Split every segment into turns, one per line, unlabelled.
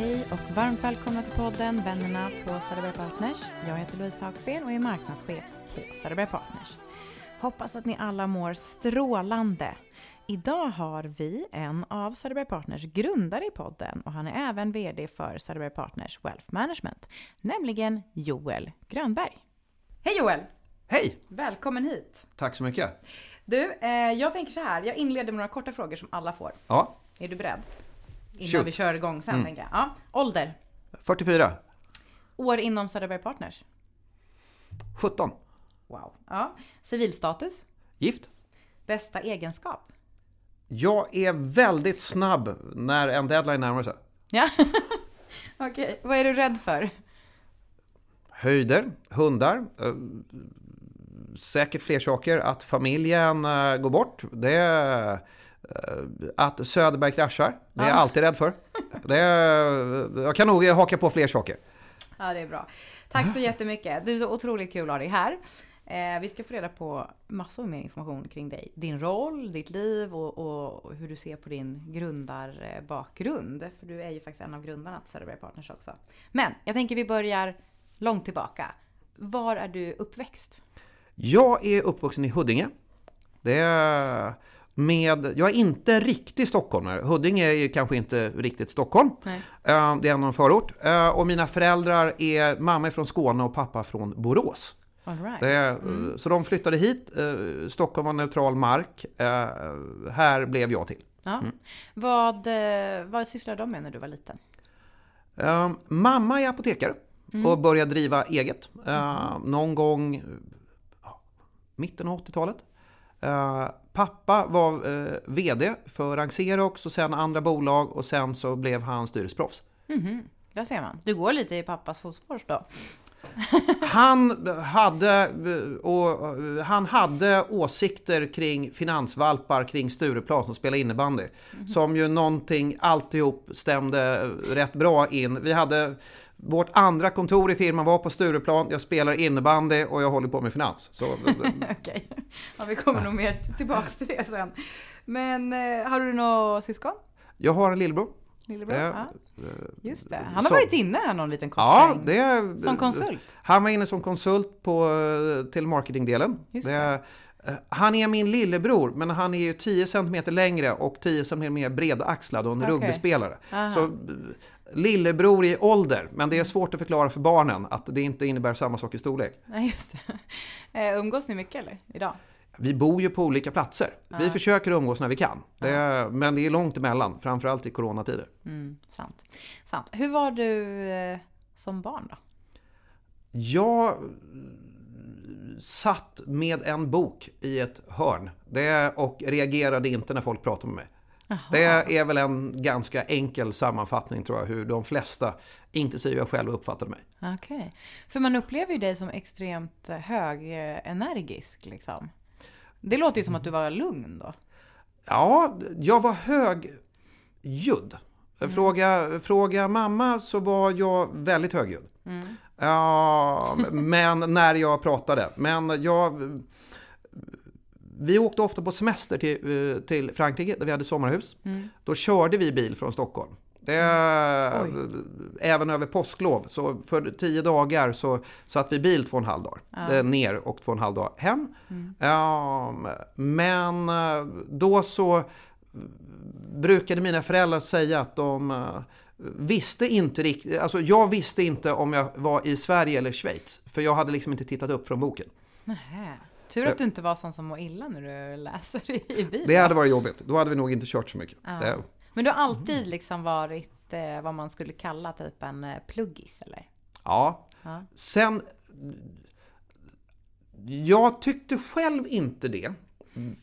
Hej och varmt välkomna till podden Vännerna på Söderberg Partners. Jag heter Louise Hagsten och är marknadschef på Söderberg Partners. Hoppas att ni alla mår strålande. Idag har vi en av Söderberg Partners grundare i podden och han är även VD för Söderberg Partners Wealth Management, nämligen Joel Grönberg. Hej Joel!
Hej!
Välkommen hit!
Tack så mycket.
Du, eh, jag tänker så här, jag inleder med några korta frågor som alla får.
Ja,
Är du beredd? Innan
Shoot.
vi kör igång sen
Mm.
tänker jag. Ja. Ålder?
44.
År inom Söderberg Partners?
17.
Wow. Ja. Civilstatus?
Gift.
Bästa egenskap?
Jag är väldigt snabb när en deadline närmar sig.
Ja. Okej, vad är du rädd för?
Höjder, hundar, eh, säkert fler saker. Att familjen eh, går bort. Det att Söderberg kraschar. Det är jag
Ja.
alltid rädd för. Det är, jag kan nog haka på fler saker.
Ja, det är bra. Tack så jättemycket. Du är så otroligt kul att ha dig här. Eh, vi ska få reda på massor mer information kring dig. Din roll, ditt liv och, och hur du ser på din grundarbakgrund. För du är ju faktiskt en av grundarna till Söderberg Partners också. Men jag tänker vi börjar långt tillbaka. Var är du uppväxt?
Jag är uppvuxen i Huddinge. Det är med, jag är inte riktig stockholmare. Huddinge är ju kanske inte riktigt Stockholm.
Nej.
Eh, Det är en förort. Eh, Och mina föräldrar är, mamma är från Skåne och pappa från Borås.
Right.
Det
Mm.
Så de flyttade hit. Eh, Stockholm var neutral mark. Eh, Här blev jag till.
Ja.
Mm.
Vad, eh, vad sysslade de med när du var liten?
Eh, Mamma är apotekare
Mm.
och började driva eget. Eh, Någon gång eh, mitten av 80-talet. Eh, Pappa var eh, VD för Ranxerox och sen andra bolag och sen så blev han styrelseproffs.
Mhm. Där ser man. Du går lite i pappas fotspår då.
Han hade, och, han hade åsikter kring finansvalpar kring Stureplan som spelar innebandy. Som ju någonting, alltihop stämde rätt bra in. Vi hade vårt andra kontor i firman var på Stureplan. Jag spelar innebandy och jag håller på med finans. Så,
Okej. Ja, vi kommer nog mer tillbaks till det sen. Men eh, har du några syskon?
jag har en lillebror.
Lillebror?
Eh,
ja, just det. Han har
så-
varit inne här någon liten kort
Ja, det
Som konsult?
Han var inne som konsult på eh, telemarketingdelen.
Just
Det eh, Han är min lillebror, men han är ju 10 cm längre och 10 cm mer bredaxlad och en
Okej.
rugbyspelare.
Aha.
Så eh, lillebror i ålder, men det är svårt att förklara för barnen att det inte innebär samma sak i storlek.
Nej, just det. Eh, umgås ni mycket eller? Idag?
Vi bor ju på olika platser. Vi
Ja.
försöker umgås när vi kan. Det är, men det är långt emellan, framförallt i coronatider.
Mm, sant. sant. Hur var du eh, som barn då?
Jag satt med en bok i ett hörn det, och reagerade inte när folk pratade med mig.
Jaha.
Det är väl en ganska enkel sammanfattning tror jag hur de flesta, inklusive jag själv, uppfattade mig.
Okej. För man upplever ju dig som extremt eh, högenergisk liksom. Det låter ju som att du var lugn då.
Ja, jag var högljudd. Fråga, fråga mamma så var jag väldigt högljudd.
Mm.
Ja, men när jag pratade. Men jag... Vi åkte ofta på semester till, eh, till Frankrike där vi hade sommarhus.
Mm.
Då körde vi bil från Stockholm. Det, även över påsklov. Så för tio dagar så satt vi bil två och en halv dag.
Ja.
Eh, Ner och två och en halv dag hem.
Mm.
Ja, men eh, då så brukade mina föräldrar säga att de visste inte riktigt, alltså jag visste inte om jag var i Sverige eller Schweiz. För jag hade liksom inte tittat upp från boken.
Nähä. Tur att du inte var sån som mår illa när du läser i bilen.
Det hade varit jobbigt. Då hade vi nog inte kört så mycket.
Ja.
Det,
Men du har alltid liksom varit eh, vad man skulle kalla typ en eh, pluggis eller?
ja.
Ja.
Sen... Jag tyckte själv inte det.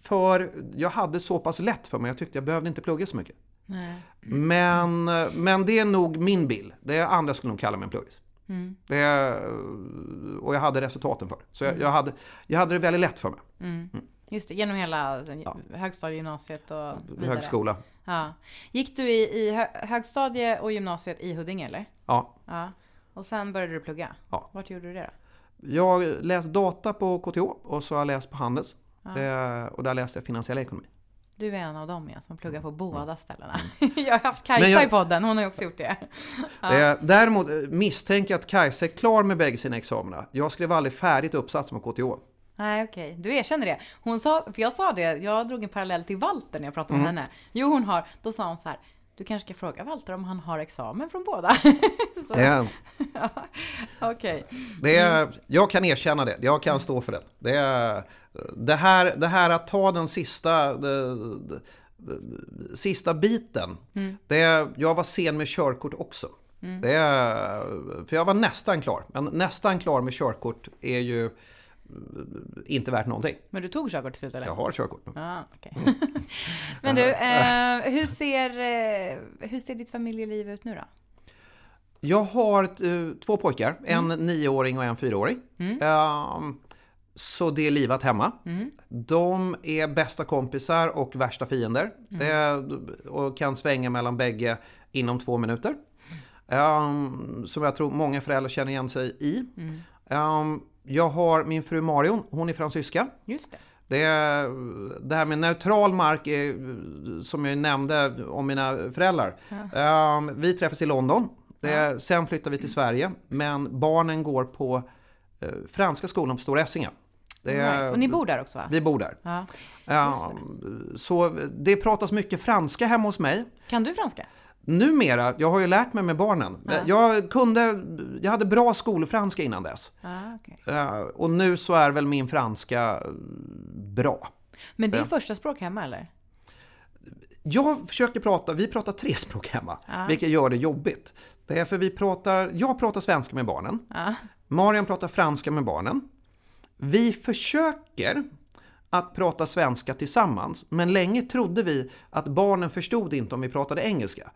För jag hade så pass lätt för mig. Jag tyckte jag behövde inte plugga så mycket.
Nej.
Men, men det är nog min bild. Det andra skulle nog kalla mig en pluggis.
Mm.
Det, och jag hade resultaten för. Så jag, jag, hade, jag hade det väldigt lätt för mig.
Mm. Just det, genom hela alltså,
Ja.
högstadiegymnasiet och vidare.
Högskola.
Ja. Gick du i, i hö högstadie och gymnasiet i Huddinge eller?
Ja.
Ja. Och sen började du plugga?
Ja.
Vart gjorde du det då?
Jag läste data på KTH och så har jag läst på Handels.
Ja.
Det, och där läste jag finansiell ekonomi.
Du är en av dem ja, som pluggar på
Mm.
båda ställena. jag har haft Kajsa
jag-
i podden, hon har ju också gjort det. Ja.
Eh, Däremot eh, misstänker jag att Kajsa är klar med bägge sina examina. Jag skrev aldrig färdigt uppsatsen på KTH.
Nej okej, du erkänner det. Hon sa, för jag sa det, jag drog en parallell till Walter när jag pratade med
Mm.
henne. Jo hon har, då sa hon så här, du kanske ska fråga Walter om han har examen från båda. så,
Det,
ja, Okej.
det, är- jag kan erkänna det, jag kan stå för det. Det, är- det, här, det här att ta den sista, det, det, sista biten.
Mm.
Det, jag var sen med körkort också. Det är, för jag var nästan klar. Men nästan klar med körkort är ju inte värt någonting.
Men du tog körkort till slut eller?
Jag har körkort nu.
Ja, okej. Men du, eh, hur, ser, eh, hur ser ditt familjeliv ut nu då?
Jag har eh, två pojkar, en nioåring och en fyraåring.
Mm.
Ehm, så det är livat hemma.
Mm.
De är bästa kompisar och värsta fiender.
Mm.
Det, och kan svänga mellan bägge inom två minuter. Ehm, som jag tror många föräldrar känner igen sig i.
Mm.
Jag har min fru Marion, hon är fransyska.
Just det.
Det, det här med neutral mark, är, som jag nämnde om mina föräldrar. Ehm, vi träffas i London. Det, Sen flyttar vi till Sverige. Men barnen går på eh, franska skolan på Stora Essinga. Det,
Right. Och ni bor där också va?
Vi bor där.
Ja.
Ehm, så det pratas mycket franska hemma hos mig.
Kan du franska?
Numera, jag har ju lärt mig med barnen.
Ja.
Jag, kunde, jag hade bra skolfranska innan dess.
Ja, okej.
Eh, och nu så är väl min franska eh, bra.
Men det är
Ja.
första språk hemma eller?
Jag försöker prata, vi pratar tre språk hemma,
Ja.
vilket gör det jobbigt. Det är för vi pratar, jag pratar svenska med barnen,
Ja.
Marian pratar franska med barnen. Vi försöker att prata svenska tillsammans, men länge trodde vi att barnen förstod inte om vi pratade engelska.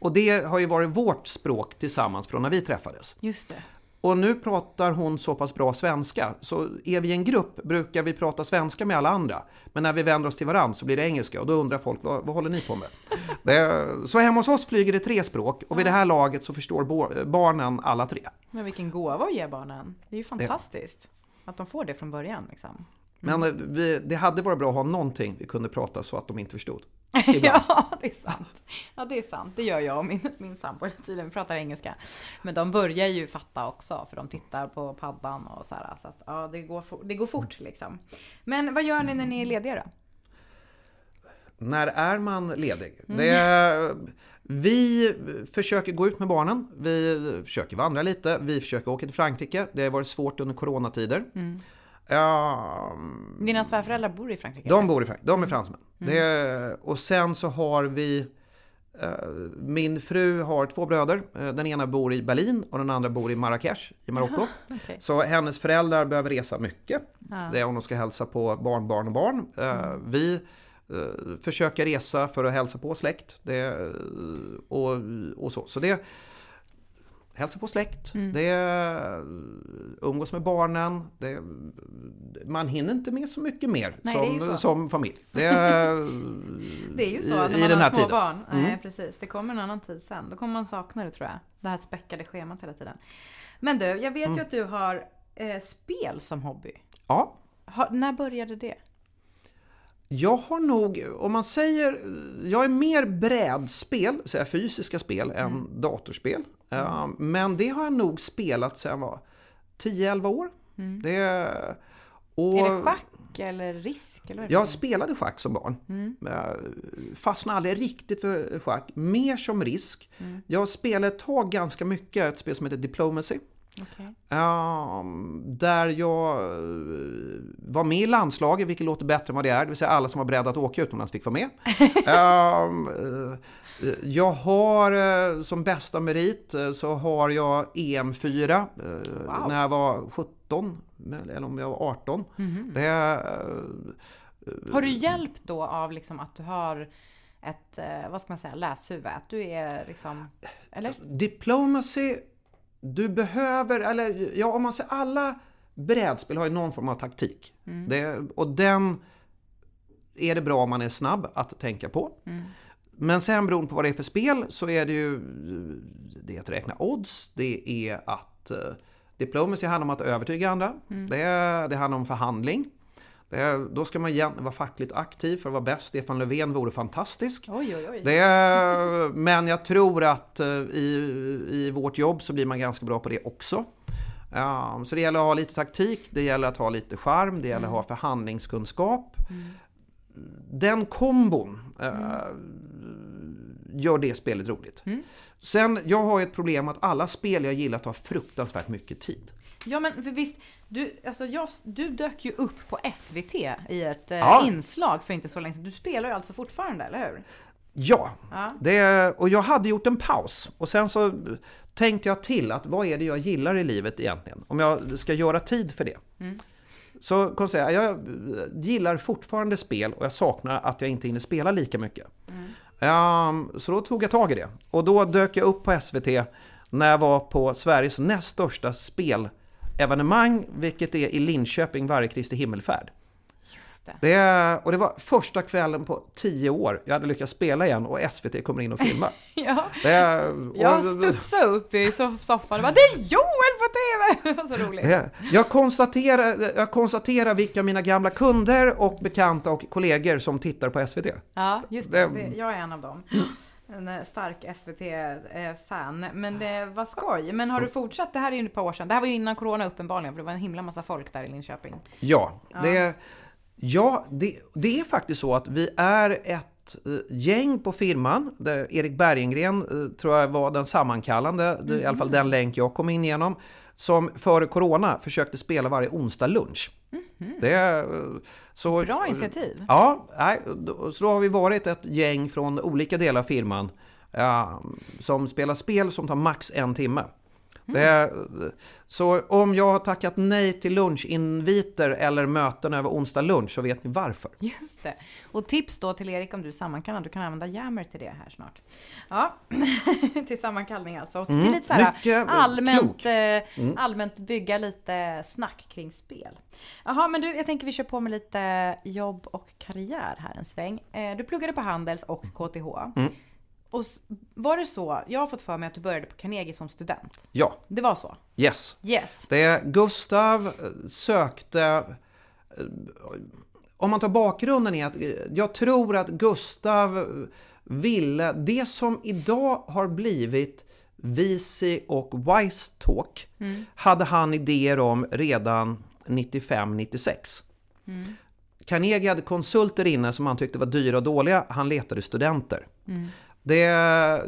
Och det har ju varit vårt språk tillsammans från när vi träffades.
Just det.
Och nu pratar hon så pass bra svenska, så är vi i en grupp brukar vi prata svenska med alla andra. Men när vi vänder oss till varandra så blir det engelska och då undrar folk, vad, vad håller ni på med? Det, så hemma hos oss flyger det tre språk och vid det här laget så förstår bo, barnen alla tre.
Men vilken gåva att ge barnen. Det är ju fantastiskt. Att de får det från början liksom.
Men eh, vi, det hade varit bra att ha någonting vi kunde prata så att de inte förstod. Ibland.
ja, det är sant. Ja, det är sant. Det gör jag och min, min sambo hela tiden. Vi pratar engelska. Men de börjar ju fatta också, för de tittar på paddan och så här. Så att ja, det går, for, det går fort liksom. Men vad gör ni när ni är lediga då?
När är man ledig? Det är, vi försöker gå ut med barnen, vi försöker vandra lite, vi försöker åka till Frankrike. Det har varit svårt under coronatider. Ja,
Dina svärföräldrar bor i Frankrike?
de bor i Frankrike, de är fransmän. Det, och sen så har vi eh, min fru har två bröder. Eh, Den ena bor i Berlin och den andra bor i Marrakesh i Marocko.
Okej.
Så hennes föräldrar behöver resa mycket.
Ja.
Det är om de ska hälsa på barnbarn och barn. Eh, Vi eh, försöker resa för att hälsa på släkt. Det, och, och så. Så det Hälsa på släkt, det är umgås med barnen. Det, man hinner inte med så mycket mer
Nej, är
som, som familj. Det är,
Det är ju så
i,
när
i
man
den
har små
tiden.
barn. Nej,
Mm.
precis. Det kommer en annan tid sen. Då kommer man sakna det tror jag. Det här späckade schemat hela tiden. Men du, jag vet
Mm.
ju att du har eh, spel som hobby.
Ja,
Har, när började det?
Jag har nog, om man säger, jag är mer brädspel, så här fysiska spel,
Mm.
än datorspel. Eh, Men det har jag nog spelat sedan jag var 10-11 år. Det, och
Mm. Är det schack eller risk? Eller
jag spelade schack som barn.
Mm.
Jag Fastnade aldrig riktigt för schack, mer som risk.
Mm.
Jag spelade ett tag ganska mycket ett spel som heter Diplomacy.
Okej.
Ehm, där jag eh, var med i landslaget, vilket låter bättre än vad det är. Det vill säga alla som var beredda att åka utomlands fick vara med. Eh, jag har eh, som bästa merit eh, så har jag EM4 eh,
Wow.
när jag var 17 eller om jag var 18.
Mhm.
Det, eh,
Har du hjälp då av liksom att du har ett, vad ska man säga, läshuvud? Att du är liksom, eller?
Diplomacy, du behöver, eller ja om man säger alla brädspel har ju någon form av taktik. Det, och den är det bra om man är snabb att tänka på.
Mm.
Men sen beroende på vad det är för spel så är det ju det är att räkna odds, det är att eh, Diplomacy handlar om att övertyga andra, det, är, det handlar om förhandling. Det, då ska man egentligen vara fackligt aktiv för att vara bäst. Stefan Löfven vore fantastisk.
Oj, oj, oj.
Det, men jag tror att eh, i, i vårt jobb så blir man ganska bra på det också. Ja, så det gäller att ha lite taktik, det gäller att ha lite charm, det gäller att ha förhandlingskunskap. Den kombon eh, gör det spelet roligt. Sen, jag har ju ett problem att alla spel jag gillar tar fruktansvärt mycket tid.
Ja men för visst, du, alltså jag, du dök ju upp på SVT i ett eh,
Ja.
inslag för inte så länge sedan. Du spelar ju alltså fortfarande, eller hur?
Ja,
Ja.
det, och jag hade gjort en paus. Och sen så tänkte jag till att vad är det jag gillar i livet egentligen? Om jag ska göra tid för det. Så kan jag säga, jag gillar fortfarande spel och jag saknar att jag inte hinner spela lika mycket. Um, så då tog jag tag i det. Och då dök jag upp på SVT när jag var på Sveriges näst största spelevenemang, vilket är i Linköping varje Kristi himmelfärd.
Just det.
Det, och det var första kvällen på tio år jag hade lyckats spela igen och SVT kommer in och filmar.
Ja,
Det, och,
jag studsade upp i so- soffan och bara Det är Joel på TV! Det var så roligt.
det, jag, konstaterar, jag konstaterar vilka mina gamla kunder och bekanta och kollegor som tittar på SVT.
Ja, just det.
Det-
jag är en av dem. En eh, stark SVT-fan. Men det var skoj. Men har du fortsatt? Det här är ju ett par år sedan. Det här var ju innan corona uppenbarligen, för det var en himla massa folk där i Linköping.
Ja, det, ja det, det är faktiskt så att vi är ett eh, gäng på firman. Där Erik Bergengren eh, tror jag var den sammankallande, det är i alla fall den länk jag kom in genom. Som före corona försökte spela varje onsdag lunch. Det, är, eh, så,
Bra initiativ.
Ja, så då har vi varit ett gäng från olika delar av firman ja, som spelar spel som tar max en timme. Det är, så om jag har tackat nej till lunchinviter eller möten över onsdag lunch så vet ni varför.
Just det. Och tips då till Erik om du är sammankallad. Du kan använda Yammer till det här snart. Ja, till sammankallning alltså. Och till lite så här
Mm, mycket
allmänt,
klok. Mm.
eh, allmänt bygga lite snack kring spel. Jaha, men du, jag tänker vi kör på med lite jobb och karriär här en sväng. Eh, du pluggade på Handels och KTH.
Mm.
Och var det så, jag har fått för mig att du började på Carnegie som student.
Ja,
Det var så?
yes.
Yes.
Det Gustav eh, sökte... eh, Om man tar bakgrunden är att eh, jag tror att Gustav ville det som idag har blivit Visi och Wise Talk hade han idéer om redan 95-96. Carnegie hade konsulter inne som han tyckte var dyra och dåliga. Han letade studenter. Det,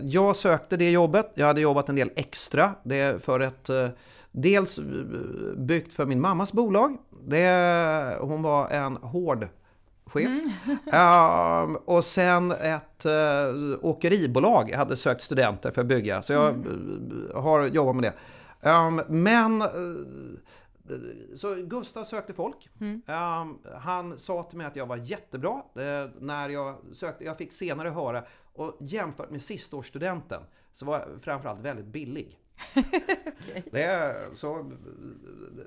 jag sökte det jobbet. Jag hade jobbat en del extra. Det är för ett, eh, dels eh, byggt för min mammas bolag. Det, hon var en hård chef. Ehm, och sen ett uh, åkeribolag jag hade sökt studenter för att bygga. Så jag eh, har jobbat med det. Ehm, men eh, så Gustav sökte folk. Ehm, han sa till mig att jag var jättebra eh, när jag sökte. Jag fick senare höra och jämfört med sistaårsstudenten så var jag framförallt väldigt billig. Det, är, så,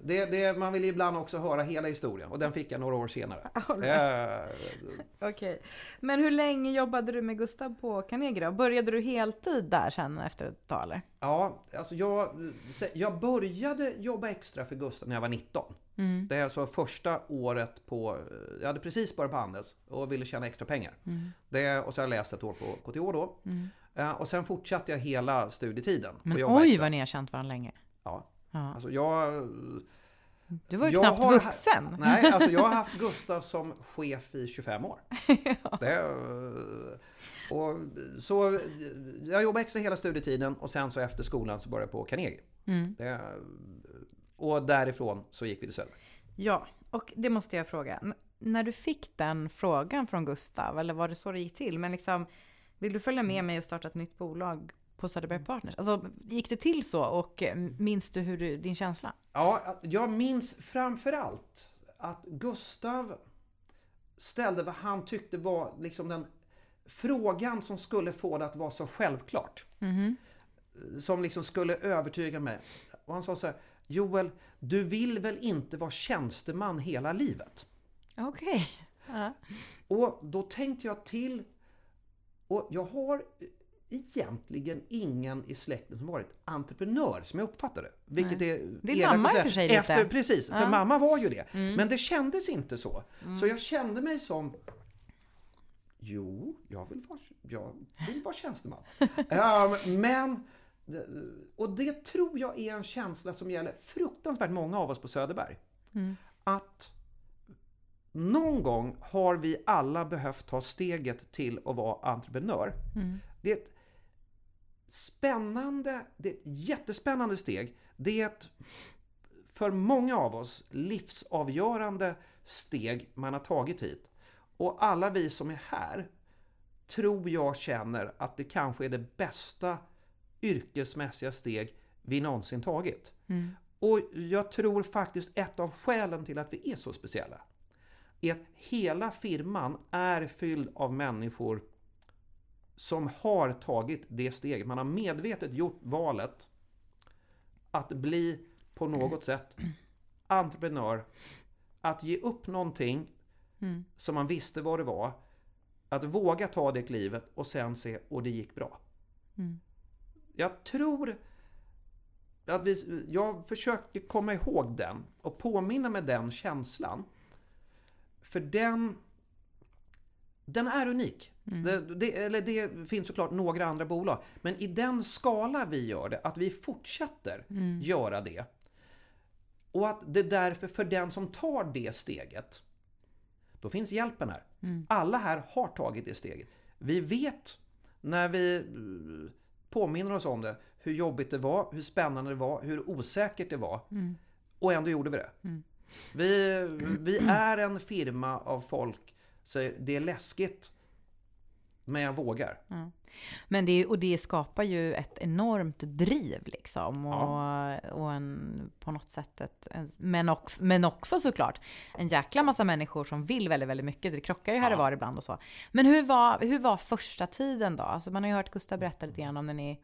det, det, man vill ibland också höra hela historien och den fick jag några år senare. Eh,
Okej. Men hur länge jobbade du med Gustav på Carnegie då? Började du heltid där sen efter ett tag eller?
Ja, alltså jag, jag började jobba extra för Gustav när jag var 19. Det är alltså första året på... Jag hade precis börjat på Handels och ville tjäna extra pengar. Det, och så har jag läst ett år på KTH då. Eh, Och sen fortsatte jag hela studietiden.
Men oj vad ni har känt varandra länge.
Ja.
Ja.
Alltså jag...
Du var ju
jag
knappt
har-
vuxen.
Nej, alltså jag har haft Gustav som chef i 25 år. Det, eh, och så jag jobbade extra hela studietiden och sen så efter skolan så började jag på Carnegie.
Mm.
Det, och därifrån så gick vi till Söder.
Ja, och det måste jag fråga. N- när du fick den frågan från Gustav, eller var det så det gick till? Men liksom, vill du följa med mig och starta ett nytt bolag på Söderberg Partners? Alltså, gick det till så och eh, minns du hur du, din känsla?
Ja, jag minns framförallt att Gustav ställde vad han tyckte var liksom den frågan som skulle få det att vara så självklart. Som liksom skulle övertyga mig. Och han sa så här, Joel, du vill väl inte vara tjänsteman hela livet?
Okej. Ja.
Och då tänkte jag till och jag har egentligen ingen i släkten som varit entreprenör som jag uppfattar det. Vilket
Nej.
är
Din
elakt
mamma i och för sig lite.
Efter, precis, för
Ja.
mamma var ju det.
Mm.
Men det kändes inte så. Så jag kände mig som Jo, jag vill vara, jag vill vara tjänsteman. Ehm, men, och det tror jag är en känsla som gäller fruktansvärt många av oss på Söderberg.
Mm.
Att någon gång har vi alla behövt ta steget till att vara entreprenör.
Mm.
Det är ett spännande, det är ett jättespännande steg. Det är ett för många av oss livsavgörande steg man har tagit hit. Och alla vi som är här tror jag känner att det kanske är det bästa yrkesmässiga steg vi någonsin tagit.
Mm.
Och jag tror faktiskt ett av skälen till att vi är så speciella är att hela firman är fylld av människor som har tagit det steget. Man har medvetet gjort valet att bli på något sätt entreprenör. Att ge upp någonting
Mm.
som man visste vad det var. Att våga ta det klivet och sen se, och det gick bra.
Mm.
Jag tror att vi, jag försöker komma ihåg den och påminna med den känslan. För den, den är unik.
Mm.
Det, det, eller det finns såklart några andra bolag. Men i den skala vi gör det, att vi fortsätter
Mm.
göra det. Och att det därför för den som tar det steget, då finns hjälpen här.
Mm.
Alla här har tagit det steget. Vi vet när vi eh, påminner oss om det, hur jobbigt det var, hur spännande det var, hur osäkert det var.
Mm.
Och ändå gjorde vi det.
Mm.
Vi, vi är en firma av folk, så det är läskigt, men jag vågar.
Ja. Men det, och det skapar ju ett enormt driv liksom. Och,
Ja.
och en, på något sätt ett, en, men, också, men också såklart en jäkla massa människor som vill väldigt, väldigt mycket. Det krockar ju här och
Ja.
var ibland och så. Men hur var, hur var första tiden då? Alltså man har ju hört Gustav berätta lite grann om när ni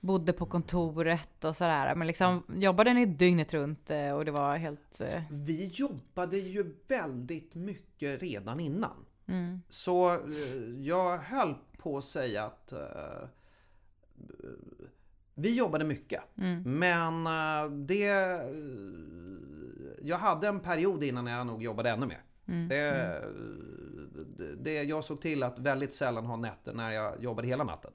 bodde på kontoret och sådär. Men liksom jobbade ni dygnet runt eh, och det var helt... eh,
Vi jobbade ju väldigt mycket redan innan.
Mm,
Så eh, jag höll på att säga att eh, vi jobbade mycket.
mm,
Men eh, det... Jag hade en period innan jag nog jobbade ännu mer.
mm,
Det, det, det, jag såg till att väldigt sällan ha nätter när jag jobbade hela natten.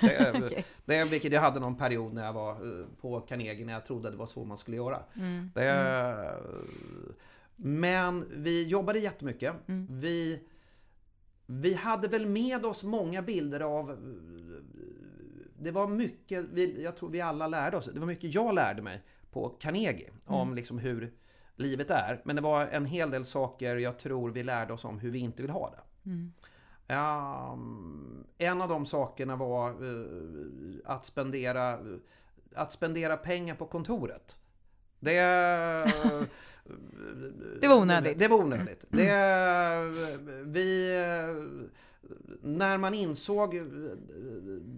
Det,
Okej.
det, vilket jag hade någon period när jag var eh, på Carnegie när jag trodde det var så man skulle göra.
mm,
Det, Men vi jobbade jättemycket.
Mm.
Vi, vi hade väl med oss många bilder av... Det var mycket, vi, jag tror vi alla lärde oss, det var mycket jag lärde mig på Carnegie om liksom hur livet är. Men det var en hel del saker jag tror vi lärde oss om hur vi inte vill ha det.
mm,
Um, en av de sakerna var eh, att, spendera, att spendera pengar på kontoret. Det...
Det var onödigt.
Det var onödigt. Det, vi, när man insåg,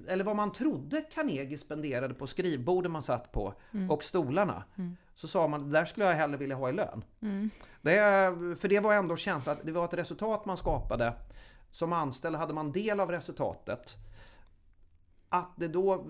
eller vad man trodde Carnegie spenderade på skrivborden man satt på och stolarna. Så sa man, det där skulle jag hellre vilja ha i lön.
mm,
Det, för det var ändå känslan det var ett resultat man skapade. Som anställd hade man del av resultatet. Att det då, eh,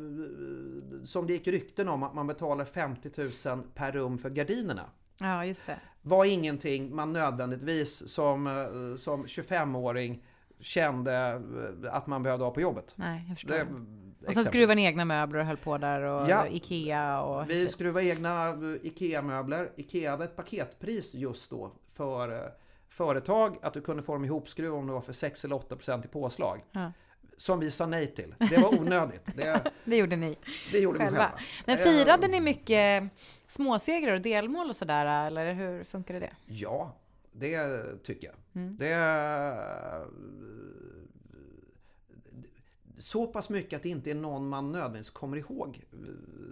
som det gick rykten om, att man betalar 50 000 per rum för gardinerna.
Ja, just det.
Var ingenting man nödvändigtvis som, eh, som 25-åring kände eh, att man behövde ha på jobbet.
Nej, jag förstår.
Det,
och sen skruvade ni egna möbler och höll på där och
Ja.
Ikea och...
Vi skruvade egna IKEA-möbler. IKEA hade ett paketpris just då för företag. Att du kunde få dem ihopskruvade om det var för 6 eller 8 procent i påslag.
Ja.
Som vi sa nej till. Det var onödigt. Det,
Det gjorde ni
det gjorde
själva.
själva.
Men
Eh,
firade ni mycket småsegrar och delmål och sådär, eller hur funkade det?
Ja, det tycker jag.
Mm.
Det... Så pass mycket att det inte är någon man nödvändigtvis kommer ihåg.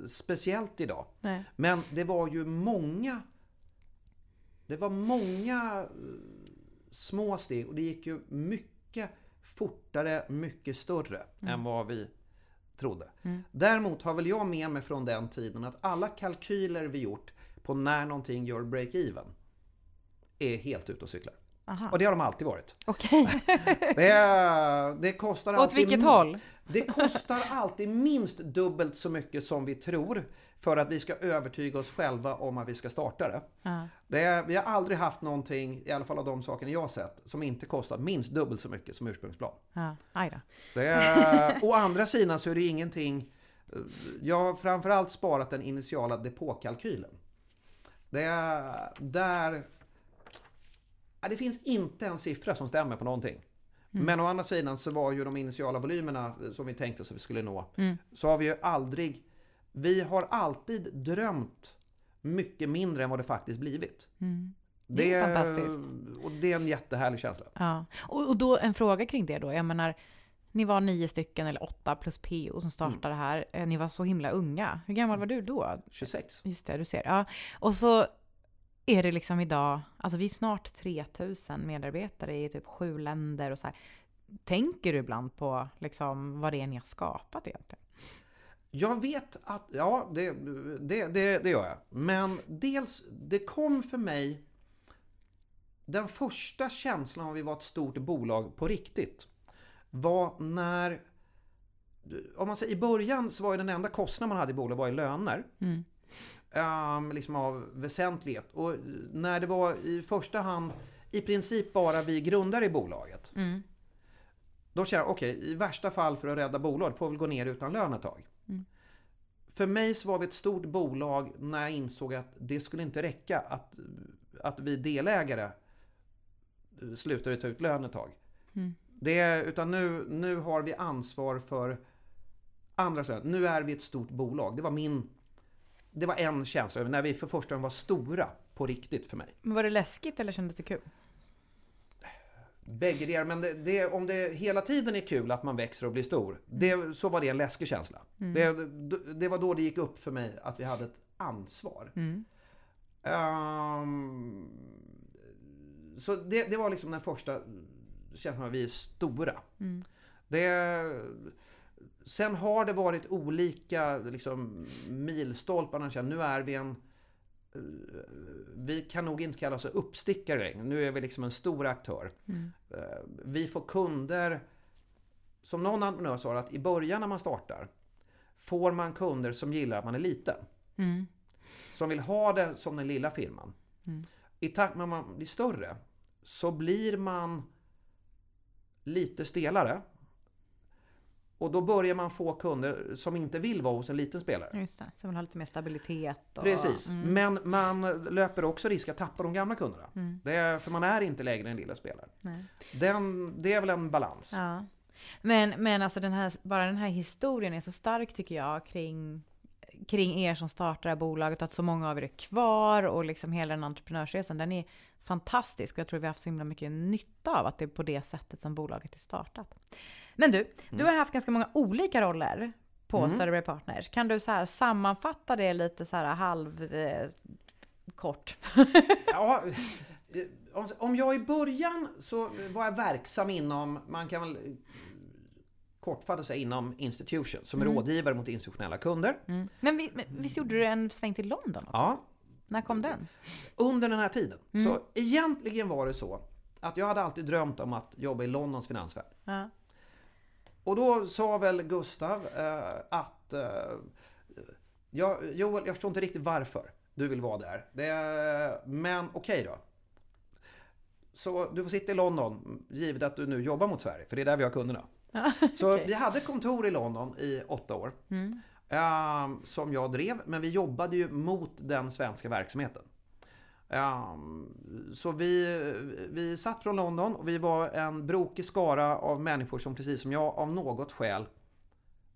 Speciellt idag.
Nej.
Men det var ju många Det var många eh, små steg och det gick ju mycket fortare, mycket större än vad vi trodde.
Mm.
Däremot har väl jag med mig från den tiden att alla kalkyler vi gjort på när någonting gör break-even är helt ute och cyklar.
Aha.
Och det har de alltid varit.
Okej.
Det, det kostar
Åt
alltid...
vilket håll?
Det kostar alltid minst dubbelt så mycket som vi tror för att vi ska övertyga oss själva om att vi ska starta det.
Ja.
det är, vi har aldrig haft någonting, i alla fall av de sakerna jag har sett, som inte kostat minst dubbelt så mycket som ursprungsplan.
Ja.
Det är, å andra sidan så är det ingenting... Jag har framförallt sparat den initiala depåkalkylen. Det är där... Det finns inte en siffra som stämmer på någonting. Men å andra sidan så var ju de initiala volymerna som vi tänkte att vi skulle nå. Så har vi ju aldrig... Vi har alltid drömt mycket mindre än vad det faktiskt blivit.
Det är fantastiskt.
Och det är en jättehärlig känsla.
Ja. Och, och då en fråga kring det då. Jag menar, ni var nio stycken eller åtta plus PO som startade det här. Eh, Ni var så himla unga. Hur gammal var du då?
26.
Just det, du ser. Ja. Och så är det liksom idag, alltså vi är snart 3000 medarbetare i typ sju länder och så här. Tänker du ibland på liksom vad det är ni har skapat egentligen?
Jag vet att, ja det, det, det, det gör jag. Men dels, det kom för mig den första känslan av vi var ett stort bolag på riktigt var när om man säger, I början så var ju den enda kostnaden man hade i bolaget var ju löner.
Mm.
Ehm, liksom av väsentlighet. Och när det var i första hand i princip bara vi grundare i bolaget.
Mm.
Då känner jag, okej, i värsta fall för att rädda bolaget får vi gå ner utan lön ett tag. För mig så var vi ett stort bolag när jag insåg att det skulle inte räcka att, att vi delägare slutade ta ut lön ett tag.
Mm.
Det, utan nu, nu har vi ansvar för andra saker. Nu är vi ett stort bolag. Det var min... Det var en känsla, när vi för första gången var stora på riktigt för mig.
Men var det läskigt eller kändes det kul?
Bägge det, men det, det, om det hela tiden är kul att man växer och blir stor, det, så var det en läskig känsla. Det, det var då det gick upp för mig att vi hade ett ansvar.
Mm.
Ehm, så det, var liksom den första känslan att vi är stora.
Mm.
Det, sen har det varit olika liksom, milstolpar. Nu är vi en... eh, Vi kan nog inte kalla oss uppstickare. Nu är vi liksom en stor aktör.
Mm.
Eh, Vi får kunder... Som någon entreprenör sa, att i början när man startar får man kunder som gillar att man är liten.
Mm.
Som vill ha det som den lilla firman.
Mm.
I takt med att man blir större så blir man lite stelare. Och då börjar man få kunder som inte vill vara hos en liten spelare.
Just det, så man har lite mer stabilitet. Och,
Precis,
Mm.
men man löper också risk att tappa de gamla kunderna.
Mm.
Det är, för man är inte längre en lilla spelare.
Nej.
Den, det är väl en balans.
Ja. Men, men alltså den här, bara den här historien är så stark tycker jag kring, kring er som startar det här bolaget. Att så många av er är kvar och liksom hela den entreprenörsresan. Den är fantastisk och jag tror vi har haft så himla mycket nytta av att det är på det sättet som bolaget är startat. Men du, du har haft ganska många olika roller på
Mm.
Söderberg Partners. Kan du så här sammanfatta det lite så här halv eh, kort?
Ja, om- jag i början så var jag verksam inom, man kan väl kortfattat säga inom institutions, som rådgivare mot institutionella kunder.
Mm. Men, vi, men visst gjorde du en sväng till London också?
Ja,
När kom den?
under den här tiden. Så egentligen var det så att jag hade alltid drömt om att jobba i Londons finansvärld.
Ja.
Och då sa väl Gustav eh, att eh, jag, Joel, jag förstår inte riktigt varför du vill vara där. Det, men okej då. Så du får sitta i London, givet att du nu jobbar mot Sverige, för det är där vi har kunderna. Så
okej.
vi hade kontor i London i åtta år.
Mm.
eh, som jag drev, men vi jobbade ju mot den svenska verksamheten. Eh, så vi, vi satt från London och vi var en brokig skara av människor som precis som jag av något skäl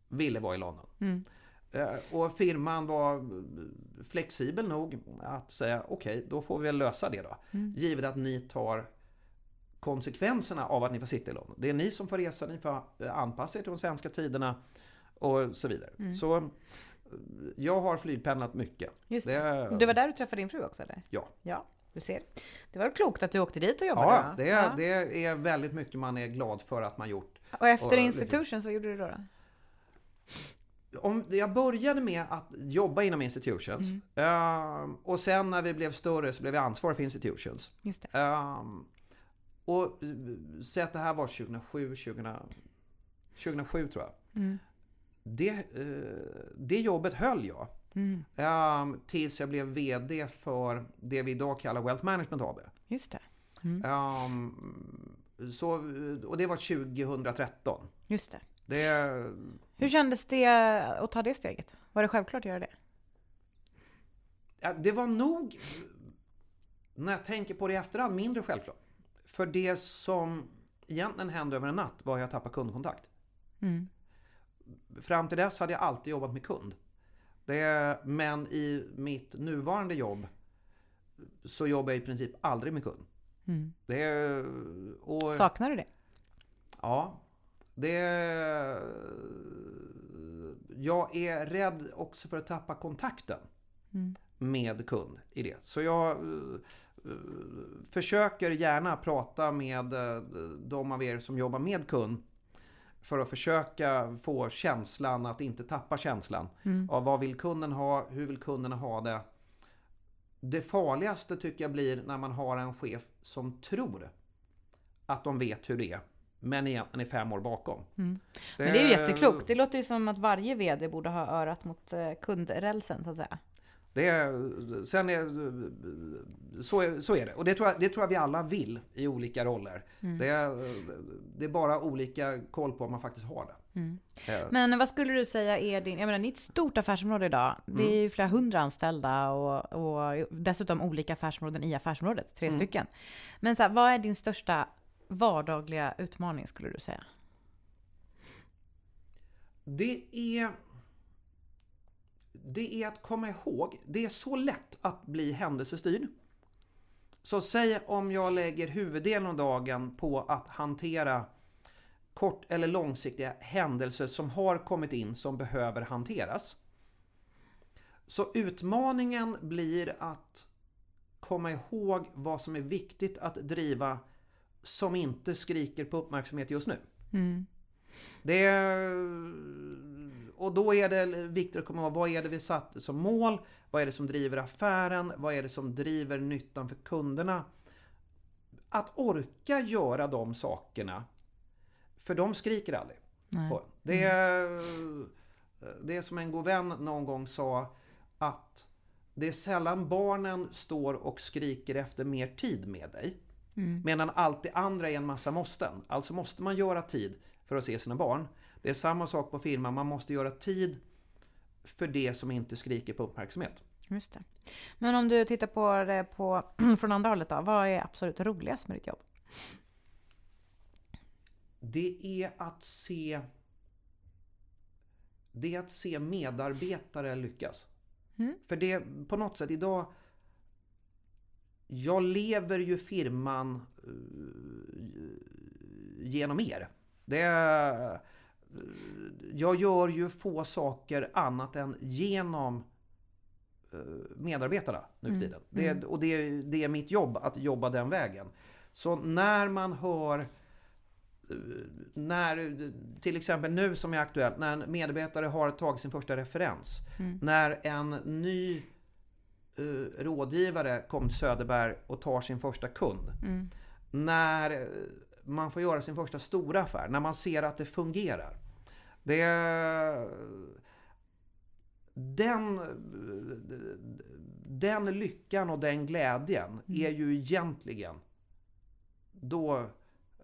ville vara i London.
Mm.
Eh, Och firman var flexibel nog att säga okej, då får vi väl lösa det då.
Mm.
Givet att ni tar konsekvenserna av att ni får sitta i London. Det är ni som får resa, ni får anpassa er till de svenska tiderna och så vidare.
Mm.
Så jag har flygpendlat mycket.
Just det.
Det,
var där du träffade din fru också eller?
Ja.
Ja, du ser. Det var klokt att du åkte dit och jobbade
Ja, det,
Ja.
det är väldigt mycket man är glad för att man gjort.
Och efter
och-
institutions, vad gjorde du då? då?
Om, jag började med att jobba inom institutions. Eh, och sen när vi blev större så blev jag ansvarig för institutions.
Just det.
Um, och säg att det här var 2007, 2000, 2007 tror jag.
Mm.
Det, eh, det jobbet höll jag.
Mm.
Um, tills jag blev VD för det vi idag kallar Wealth Management AB.
Just det. Mm.
Um, så, och det var 2013.
Just det.
Det,
Hur kändes det att ta det steget? Var det självklart att göra det?
ja, det var nog, när jag tänker på det i efterhand, mindre självklart. För det som egentligen hände över en natt var att jag tappade kundkontakt.
Mm.
Fram till dess hade jag alltid jobbat med kund. Det, men i mitt nuvarande jobb så jobbar jag i princip aldrig med kund.
Mm.
Det, och,
Saknar du det?
Ja. Det... Jag är rädd också för att tappa kontakten
Mm.
med kund i det. Så jag eh, försöker gärna prata med eh, de av er som jobbar med kund för att försöka få känslan att inte tappa känslan
Mm.
av vad vill kunden ha, hur vill kunderna ha det. Det farligaste tycker jag blir när man har en chef som tror att de vet hur det är, men egentligen är fem år bakom.
Mm. Men det är ju jätteklokt. Det låter ju som att varje VD borde ha örat mot eh, kundrälsen så att säga.
Det är, sen är, så, är, så är det. Och det tror, jag, det tror jag vi alla vill i olika roller.
Mm.
Det, är, det är bara olika koll på om man faktiskt har det.
Mm.
Eh,
Men vad skulle du säga är din, jag menar ni är ett stort affärsområde idag. Det är
Mm.
ju flera hundra anställda och, och dessutom olika affärsområden i affärsområdet, tre
Mm.
stycken. Men så här, vad är din största vardagliga utmaning skulle du säga?
Det är... Det är att komma ihåg, det är så lätt att bli händelsestyrd. Så säg om jag lägger huvuddelen av dagen på att hantera kort eller långsiktiga händelser som har kommit in som behöver hanteras. Så utmaningen blir att komma ihåg vad som är viktigt att driva som inte skriker på uppmärksamhet just nu.
Mm.
Det är, och då är det viktigt att komma ihåg vad är det vi satt som mål? Vad är det som driver affären? Vad är det som driver nyttan för kunderna? Att orka göra de sakerna. För de skriker aldrig.
Nej.
Det, är, det är som en god vän någon gång sa att det är sällan barnen står och skriker efter mer tid med dig.
Mm.
Medan allt det andra är en massa måsten. Alltså måste man göra tid för att se sina barn. Det är samma sak på firman, man måste göra tid för det som inte skriker på uppmärksamhet.
Just det. Men om du tittar på det på, från andra hållet då, vad är absolut roligast med ditt jobb?
Det är att se Det är att se medarbetare lyckas.
Mm.
För det på något sätt idag Jag lever ju firman eh, genom er. Det är, jag gör ju få saker annat än genom eh, medarbetarna nu för
Mm.
tiden. Det,
Mm.
och det, det är mitt jobb att jobba den vägen. Så när man hör eh, när, till exempel nu som är aktuellt, när en medarbetare har tagit sin första referens.
Mm.
När en ny eh, rådgivare kommer till Söderberg och tar sin första kund.
Mm.
När man får göra sin första stora affär. När man ser att det fungerar. Det den, den lyckan och den glädjen är ju egentligen då...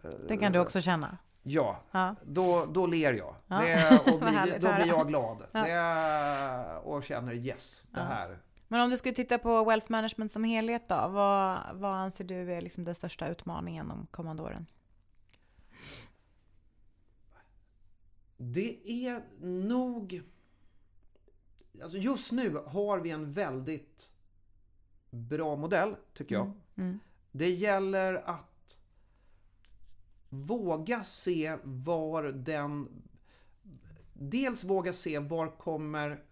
eh,
Det kan du också känna?
Ja,
Ja.
då, då ler jag.
Ja.
Det, och blir, då blir jag glad.
Ja.
Det, och känner yes, det här.
Men om du skulle titta på wealth management som helhet då, vad, vad anser du är liksom den största utmaningen de kommande åren?
Det är nog... Alltså just nu har vi en väldigt bra modell, tycker jag.
Mm. Mm.
Det gäller att våga se var den... Dels våga se var kommer...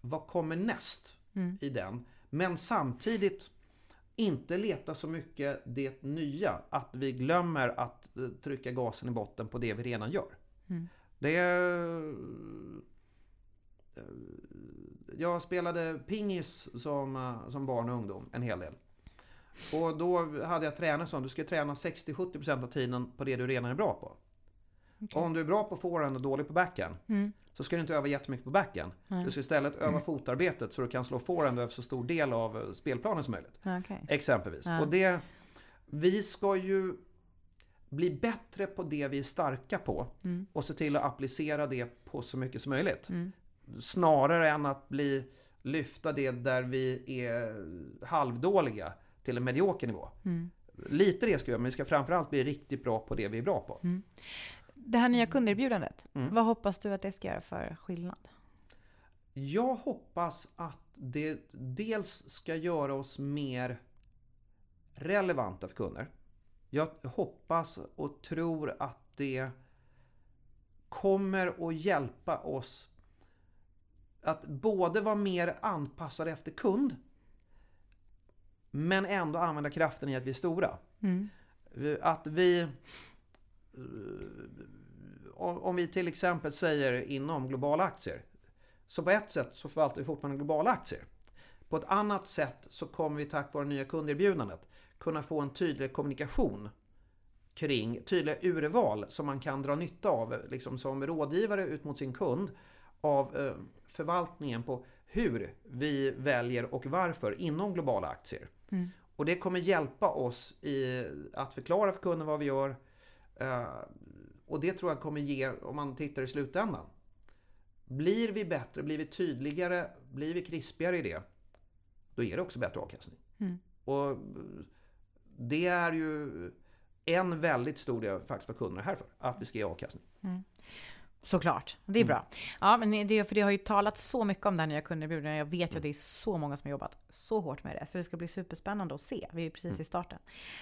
Vad kommer näst
Mm.
i den? Men samtidigt inte leta så mycket det nya. Att vi glömmer att eh, trycka gasen i botten på det vi redan gör.
Mm.
Det är... eh, Jag spelade pingis som, eh, som barn och ungdom en hel del. Och då hade jag tränare som du ska träna 60-70% av tiden på det du redan är bra på.
okej.
Om du är bra på forehand och dålig på backhand
Mm.
så ska du inte öva jättemycket på backhand. Du ska istället öva fotarbetet så du kan slå forehand över så stor del av eh, spelplanen som möjligt.
Okej.
Exempelvis.
Ja.
Och det, vi ska ju bli bättre på det vi är starka på
Mm.
och se till att applicera det på så mycket som möjligt.
Mm.
Snarare än att bli lyfta det där vi är halvdåliga till en medioker nivå.
Mm.
Lite det ska vi göra, men vi ska framförallt bli riktigt bra på det vi är bra på.
Det här nya kunderbjudandet,
Mm.
vad hoppas du att det ska göra för skillnad?
Jag hoppas att det dels ska göra oss mer relevanta för kunder. Jag hoppas och tror att det kommer att hjälpa oss att både vara mer anpassade efter kund men ändå använda kraften i att vi är stora.
Mm.
Att vi... eh, Om om vi till exempel säger inom globala aktier. Så på ett sätt så förvaltar vi fortfarande globala aktier. På ett annat sätt så kommer vi tack vare nya kunderbjudandet kunna få en tydlig kommunikation kring tydliga urval som man kan dra nytta av liksom som rådgivare ut mot sin kund av eh, förvaltningen på hur vi väljer och varför inom globala aktier.
Mm.
Och det kommer hjälpa oss i att förklara för kunden vad vi gör. Eh, Och det tror jag kommer ge, om man tittar i slutändan. Blir vi bättre, blir vi tydligare, blir vi krispigare i det. Då ger det också bättre avkastning.
Mm.
Och det är ju en väldigt stor del faktiskt vad kunderna är här för. Att vi ska ge avkastning.
Såklart, det är
Mm.
bra. Ja, men det, för det har ju talat så mycket om det här nya kunderbjudandet. Jag vet ju att det är så många som har jobbat så hårt med det. Så det ska bli superspännande att se. Vi är precis
Mm.
i starten.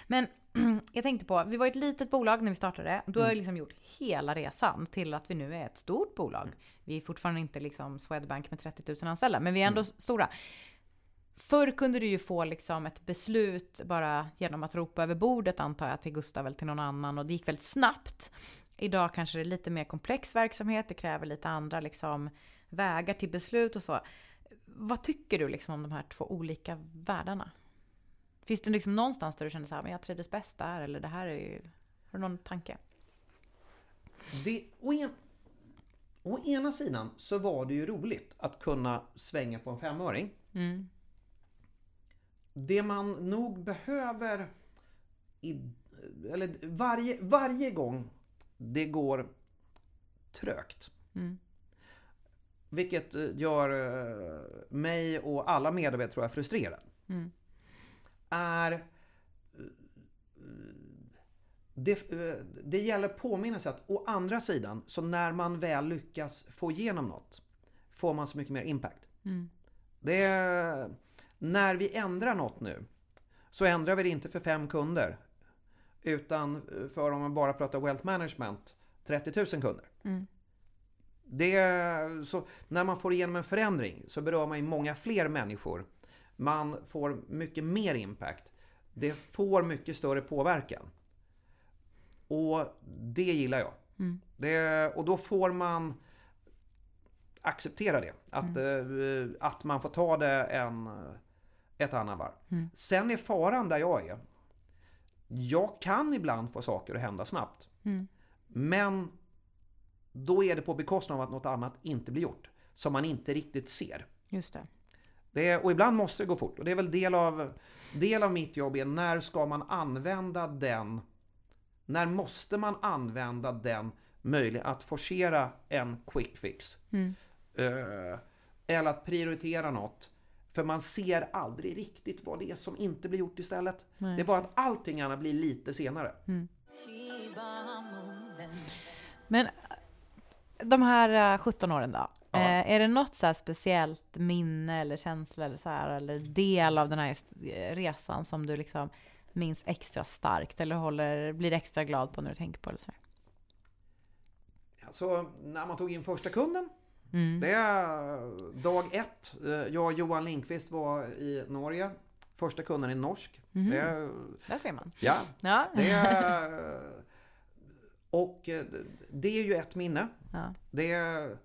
Men jag tänkte på, vi var ett litet bolag när vi startade. Du
Mm.
har ju liksom gjort hela resan till att vi nu är ett stort bolag.
Mm.
Vi är fortfarande inte liksom Swedbank med 30 000 anställda, men vi är ändå
Mm.
stora. Förr kunde du ju få liksom ett beslut bara genom att ropa över bordet antar jag till Gustav eller till någon annan och det gick väldigt snabbt. Idag kanske det är lite mer komplex verksamhet, det kräver lite andra liksom vägar till beslut och så. Vad tycker du liksom om de här två olika världarna? Finns det liksom någonstans där du känner så här, men jag trivdes bäst där eller det här är ju... Har du någon tanke?
Det, å, en, å ena sidan så var det ju roligt att kunna svänga på en femöring.
Mm.
Det man nog behöver i, eller varje, varje gång det går trögt.
Mm.
Vilket eh, gör eh, mig och alla medarbetare tror jag frustrerad.
Mm.
Är eh, det, det gäller sig att å andra sidan så när man väl lyckas få igenom något får man så mycket mer impact.
Mm.
Det är, när vi ändrar något nu så ändrar vi det inte för fem kunder. Utan för om man bara pratar wealth management 30 000 kunder.
Mm.
Det, är- så när man får igenom en förändring så berör man ju många fler människor. Man får mycket mer impact. Det får mycket större påverkan. Och det gillar jag.
Mm.
Det, och då får man acceptera det. Att, eh, att man får ta det en, ett annat varv.
Mm.
Sen är faran där jag är. Jag kan ibland få saker att hända snabbt.
Mm.
Men då är det på bekostnad av att något annat inte blir gjort. Som man inte riktigt ser.
Just det.
Det är, och ibland måste det gå fort. Och det är väl del av, del av mitt jobb är när ska man använda den när måste man använda den möjligheten att forcera en quick fix?
Mm.
Eh, eller att prioritera något. För man ser aldrig riktigt vad det är som inte blir gjort istället.
Nej,
det är bara att allting annat blir lite senare.
Men de här eh, 17 åren då?
Ja.
Eh, är det något så här speciellt minne eller känsla eller så här, eller del av den här eh, resan som du liksom minns extra starkt eller håller, blir extra glad på när du tänker på det? Så här?
Så när man tog in första kunden.
Mm.
Det är dag ett. Eh, Jag och Johan Lindqvist var i Norge. Första kunden är norsk.
Mhm.
Det är,
Där ser man.
ja,
Ja.
det är, och eh, det är ju ett minne.
ja.
Det är,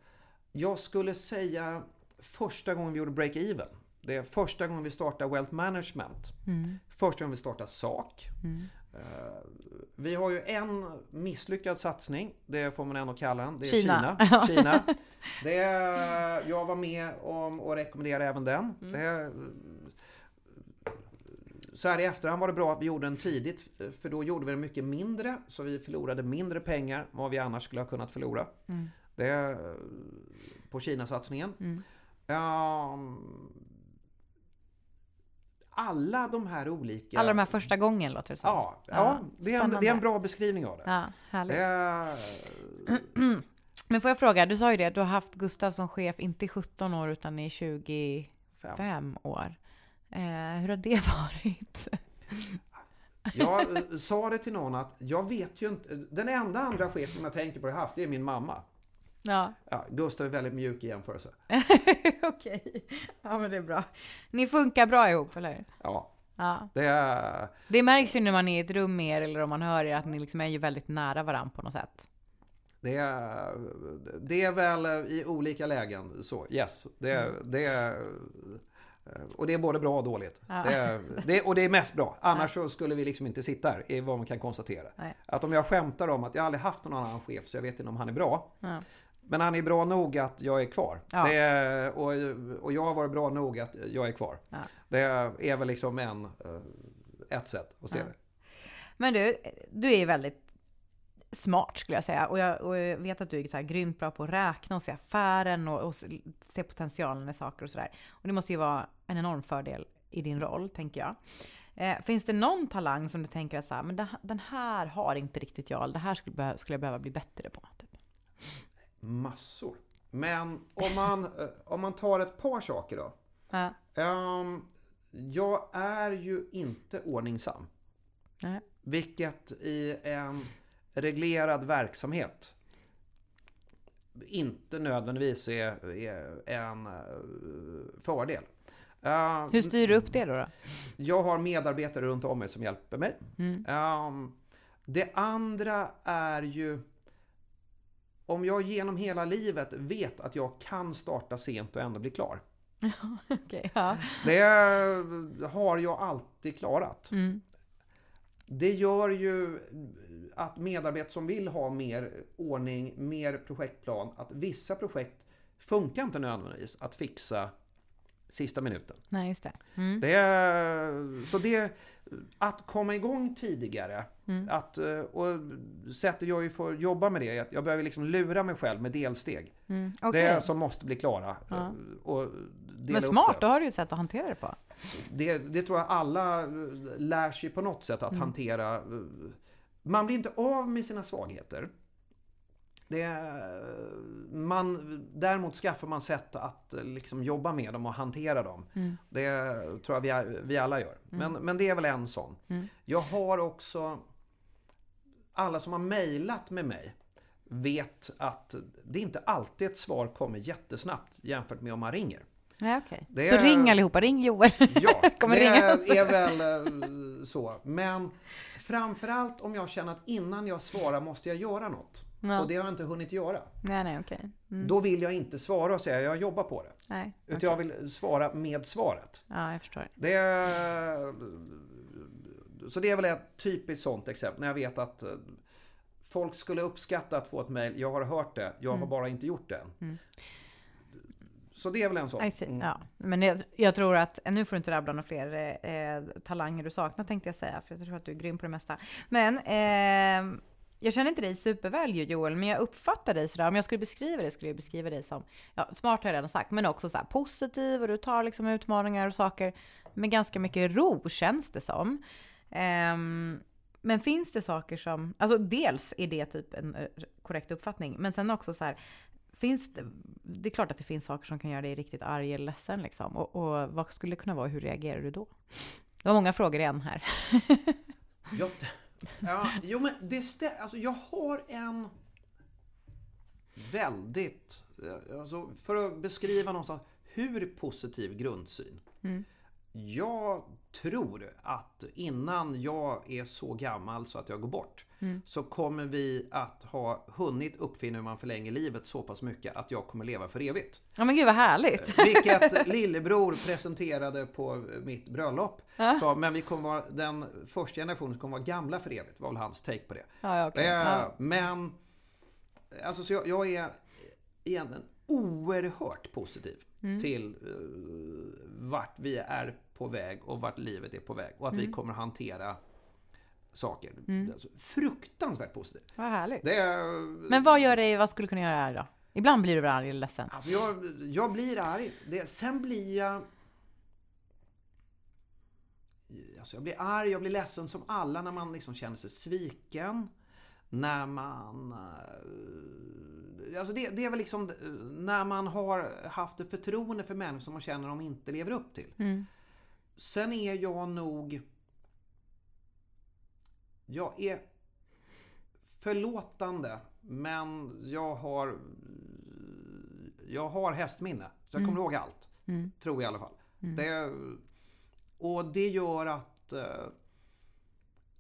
jag skulle säga första gången vi gjorde break-even. Det är första gången vi startade Wealth Management.
Mm.
Första gången vi startade SAK.
Mm.
Eh, vi har ju en misslyckad satsning, det får man ändå kalla den. Det är
Kina.
Kina. Kina. Det, jag var med om att rekommendera även den.
Mm.
Det, så här i efterhand var det bra att vi gjorde den tidigt, för då gjorde vi den mycket mindre, så vi förlorade mindre pengar än vad vi annars skulle ha kunnat förlora.
Mm.
Det, på Kina-satsningen.
Mm.
Ehm, alla de här olika...
Alla de här första gången låter det som.
Ja, ja,
Ja,
det, är en, det är en bra beskrivning av det.
Ja, härligt.
Eh,
Men får jag fråga, du sa ju det, du har haft Gustav som chef inte i 17 år utan i 25
fem.
år. Eh, hur har det varit?
Jag eh, sa det till någon att jag vet ju inte. Den enda andra chefen jag tänker på jag haft, det är min mamma.
Ja,
Ja, Gustav är väldigt mjuk i jämförelse.
okej. Ja, men det är bra. Ni funkar bra ihop, eller?
Ja,
Ja.
det är...
Det märks ju när man är i ett rum med er eller om man hör er att ni liksom är ju väldigt nära varandra på något sätt.
Det är, det är väl i olika lägen så, yes. Det är, det är, och det är både bra och dåligt.
Ja.
Det är, det, och det är mest bra. Annars så skulle vi liksom inte sitta här, är vad man kan konstatera.
Nej.
Att om jag skämtar om att jag aldrig haft någon annan chef så jag vet inte om han är bra.
Ja.
Men han är bra nog att jag är kvar.
Ja.
Det är, och, och jag har varit bra nog att jag är kvar.
Ja.
Det är väl liksom en, eh, ett sätt att se
Ja.
det.
Men du, du är väldigt smart skulle jag säga. Och jag, och jag vet att du är så här grymt bra på att räkna och se affären och, och se potentialen i saker och sådär. Och det måste ju vara en enorm fördel i din roll, tänker jag. Eh, finns det någon talang som du tänker att så här, men den här har inte riktigt jag, eller det här skulle, skulle jag behöva bli bättre på? Typ.
Massor. Men om man, eh, om man tar ett par saker då.
Ja.
Ehm, jag är ju inte ordningsam.
Nej.
Vilket i en reglerad verksamhet inte nödvändigtvis är, är en eh, fördel. Eh,
Hur styr du upp det då? då?
Jag har medarbetare runt om mig som hjälper mig.
Mm.
Ehm, det andra är ju om jag genom hela livet vet att jag kan starta sent och ändå bli klar.
Okej, ja.
Det har jag alltid klarat.
Mm.
Det gör ju att medarbetare som vill ha mer ordning, mer projektplan, att vissa projekt funkar inte nödvändigtvis att fixa sista minuten.
Nej, just det. Mm.
Det är, så det, att komma igång tidigare,
Mm.
att, eh, och sättet jag får jobba med det är att jag behöver liksom lura mig själv med delsteg.
Mm.
Det
okej.
är som måste bli klara.
Ja.
eh, Och
Men smart,
det.
då har du ju sätt att hantera det på.
Det, det tror jag alla eh, lär sig på något sätt att
Mm.
hantera. Man blir inte av med sina svagheter. Det, man, däremot skaffar man sätt att eh, liksom jobba med dem och hantera dem.
Mm.
Det tror jag vi, vi alla gör. Men, men det är väl en sån.
Mm.
Jag har också... Alla som har mejlat med mig vet att det inte alltid ett svar kommer jättesnabbt jämfört med om man ringer.
Nej, okej.
Det
Så ring allihopa, ring Joel.
Ja,
Kommer
det
ringa.
är väl eh, så. Men framförallt om jag känner att innan jag svarar måste jag göra något.
Ja.
Och det har jag inte hunnit göra.
Nej, nej, okej. Mm.
Då vill jag inte svara och säga jag jobbar på det.
Nej.
Utan jag vill svara med svaret.
Ja, jag förstår.
Det är, så det är väl ett typiskt sånt exempel. När jag vet att eh, folk skulle uppskatta att få ett mejl. Jag har hört det, jag har bara inte gjort det än.
Mm.
Så det är väl en sån. Mm.
Ja, men jag, jag tror att, nu får du inte rabbla några fler eh, talanger du saknar tänkte jag säga, för jag tror att du är grym på det mesta. Men eh, jag känner inte dig superväl Joel, men jag uppfattar dig sådär, om jag skulle beskriva dig skulle jag beskriva dig som, ja smart har jag redan sagt, men också så här positiv och du tar liksom utmaningar och saker med ganska mycket ro känns det som. Um, men finns det saker som, alltså dels är det typ en eh, korrekt uppfattning, men sen också så här, finns det, det är klart att det finns saker som kan göra dig riktigt arg eller ledsen liksom. Och, och vad skulle det kunna vara, hur reagerar du då? Det var många frågor igen här.
ja, jo men det stä- alltså jag har en väldigt, eh, alltså för att beskriva någonstans hur positiv grundsyn.
Mm.
Jag tror att innan jag är så gammal så att jag går bort
Mm.
så kommer vi att ha hunnit uppfinna hur man förlänger livet så pass mycket att jag kommer leva för evigt.
Ja men gud vad härligt.
Vilket lillebror presenterade på mitt bröllop. Så, men vi kommer vara den första generationen som kommer vara gamla för evigt. var väl hans take på det.
Ja, ja, okej.
Eh,
Ja.
Men alltså, så jag, jag är egentligen oerhört positiv
Mm.
till eh, vart vi är på väg och vart livet är på väg. Och att
Mm.
vi kommer hantera saker. Alltså, fruktansvärt positiv.
Vad härligt.
Är,
Men vad gör dig, vad skulle kunna göra arg då? Ibland blir du väl arg eller ledsen?
Alltså jag, jag blir arg. Det, sen blir jag... Alltså jag blir arg, jag blir ledsen som alla när man liksom känner sig sviken. När man... eh, Alltså det, det är väl liksom när man har haft ett förtroende för människor som man känner de inte lever upp till.
Mm.
Sen är jag nog... Jag är förlåtande, men jag har... Jag har hästminne, så jag kommer ihåg allt.
Mm.
Tror jag i alla fall. Det, och det gör att... eh,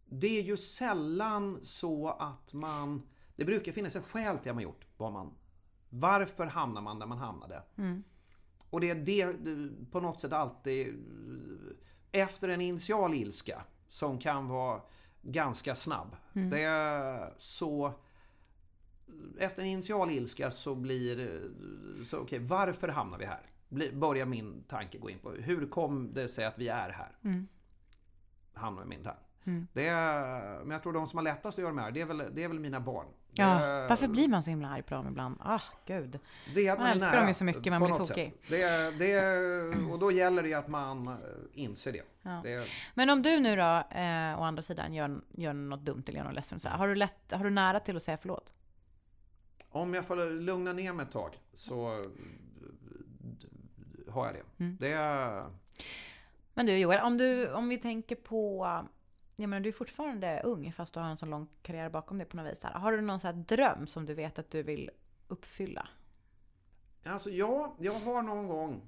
Det är ju sällan så att man... Det brukar finnas ett skäl till att man gjort vad man... Varför hamnar man där man hamnade?
Mm.
Och det är det på något sätt alltid efter en initial ilska som kan vara ganska snabb. Det är så efter en initial ilska så blir så okej, varför hamnar vi här? Börjar min tanke gå in på. Hur kom det sig att vi är här?
Mm.
Hamnar min tanke.
Mm.
Det men jag tror de som har lättast att göra det här, det är väl, det är väl mina barn. Det
Ja,
är-
varför blir man så himla arg på dem ibland? Ah, gud.
Det är att
Man
är
älskar
nära
dem ju så mycket, man blir tokig.
Det det och då gäller det att man eh, inser det.
Ja.
det
Men om du nu då, eh, å andra sidan, gör, gör något dumt eller gör något ledsen, så här, har, du lätt, har du nära till att säga förlåt?
om jag får lugna ner mig ett tag så eh, har jag det.
Mm.
Det är,
Men du Joel, om, du, om vi tänker på, jag menar du är fortfarande ung fast du har en så lång karriär bakom dig på något vis. Här. Har du någon så här dröm som du vet att du vill uppfylla?
Alltså ja, jag har någon gång,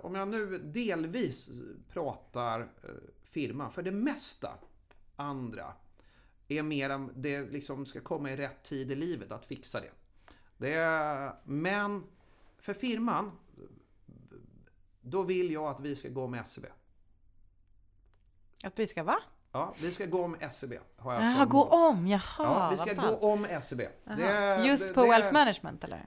om jag nu delvis pratar eh, firma, för det mesta andra är mer om det liksom ska komma i rätt tid i livet att fixa det. det är, men för firman, då vill jag att vi ska gå med SEB.
Att vi ska va?
Ja, vi ska gå om SEB. Har jag
Jaha, gå om, jaha.
Ja, vi ska gå om SEB. Det-
Just
det-
på
det-
Wealth Management eller?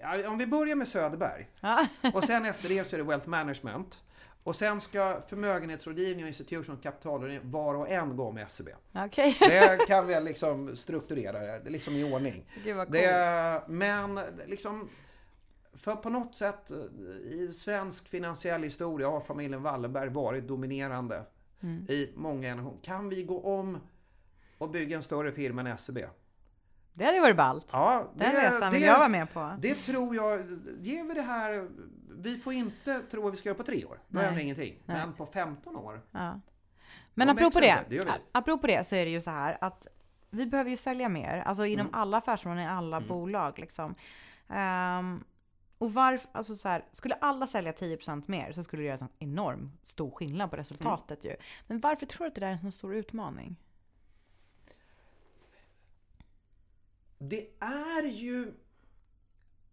Ja, om vi börjar med Söderberg.
Ja.
Och sen efter det så är det Wealth Management. Och sen ska förmögenhetsrådgivning och institution och kapitalrådgivning var och en gå med SEB.
Okej.
Det kan vi liksom strukturera det, liksom i ordning.
Gud vad coolt.
Det, men liksom, för på något sätt i svensk finansiell historia har familjen Wallenberg varit dominerande
Mm.
i många generationer. Kan vi gå om och bygga en större firma än SEB?
Det hade ju varit ballt.
Ja,
Den resan vill jag vara med på.
det tror jag, ger vi det här, vi får inte tro att vi ska göra på tre år, då händer ingenting.
Nej.
Men på 15 år,
Ja. Men apropå det,
det
apropå det så är det ju så här att vi behöver ju sälja mer, alltså inom
Mm.
alla affärsområden, i alla bolag liksom. Ehm, och varför, alltså så här, skulle alla sälja 10% mer så skulle det göra en enorm stor skillnad på resultatet ju. Men varför tror du att det där är en så stor utmaning?
det är ju,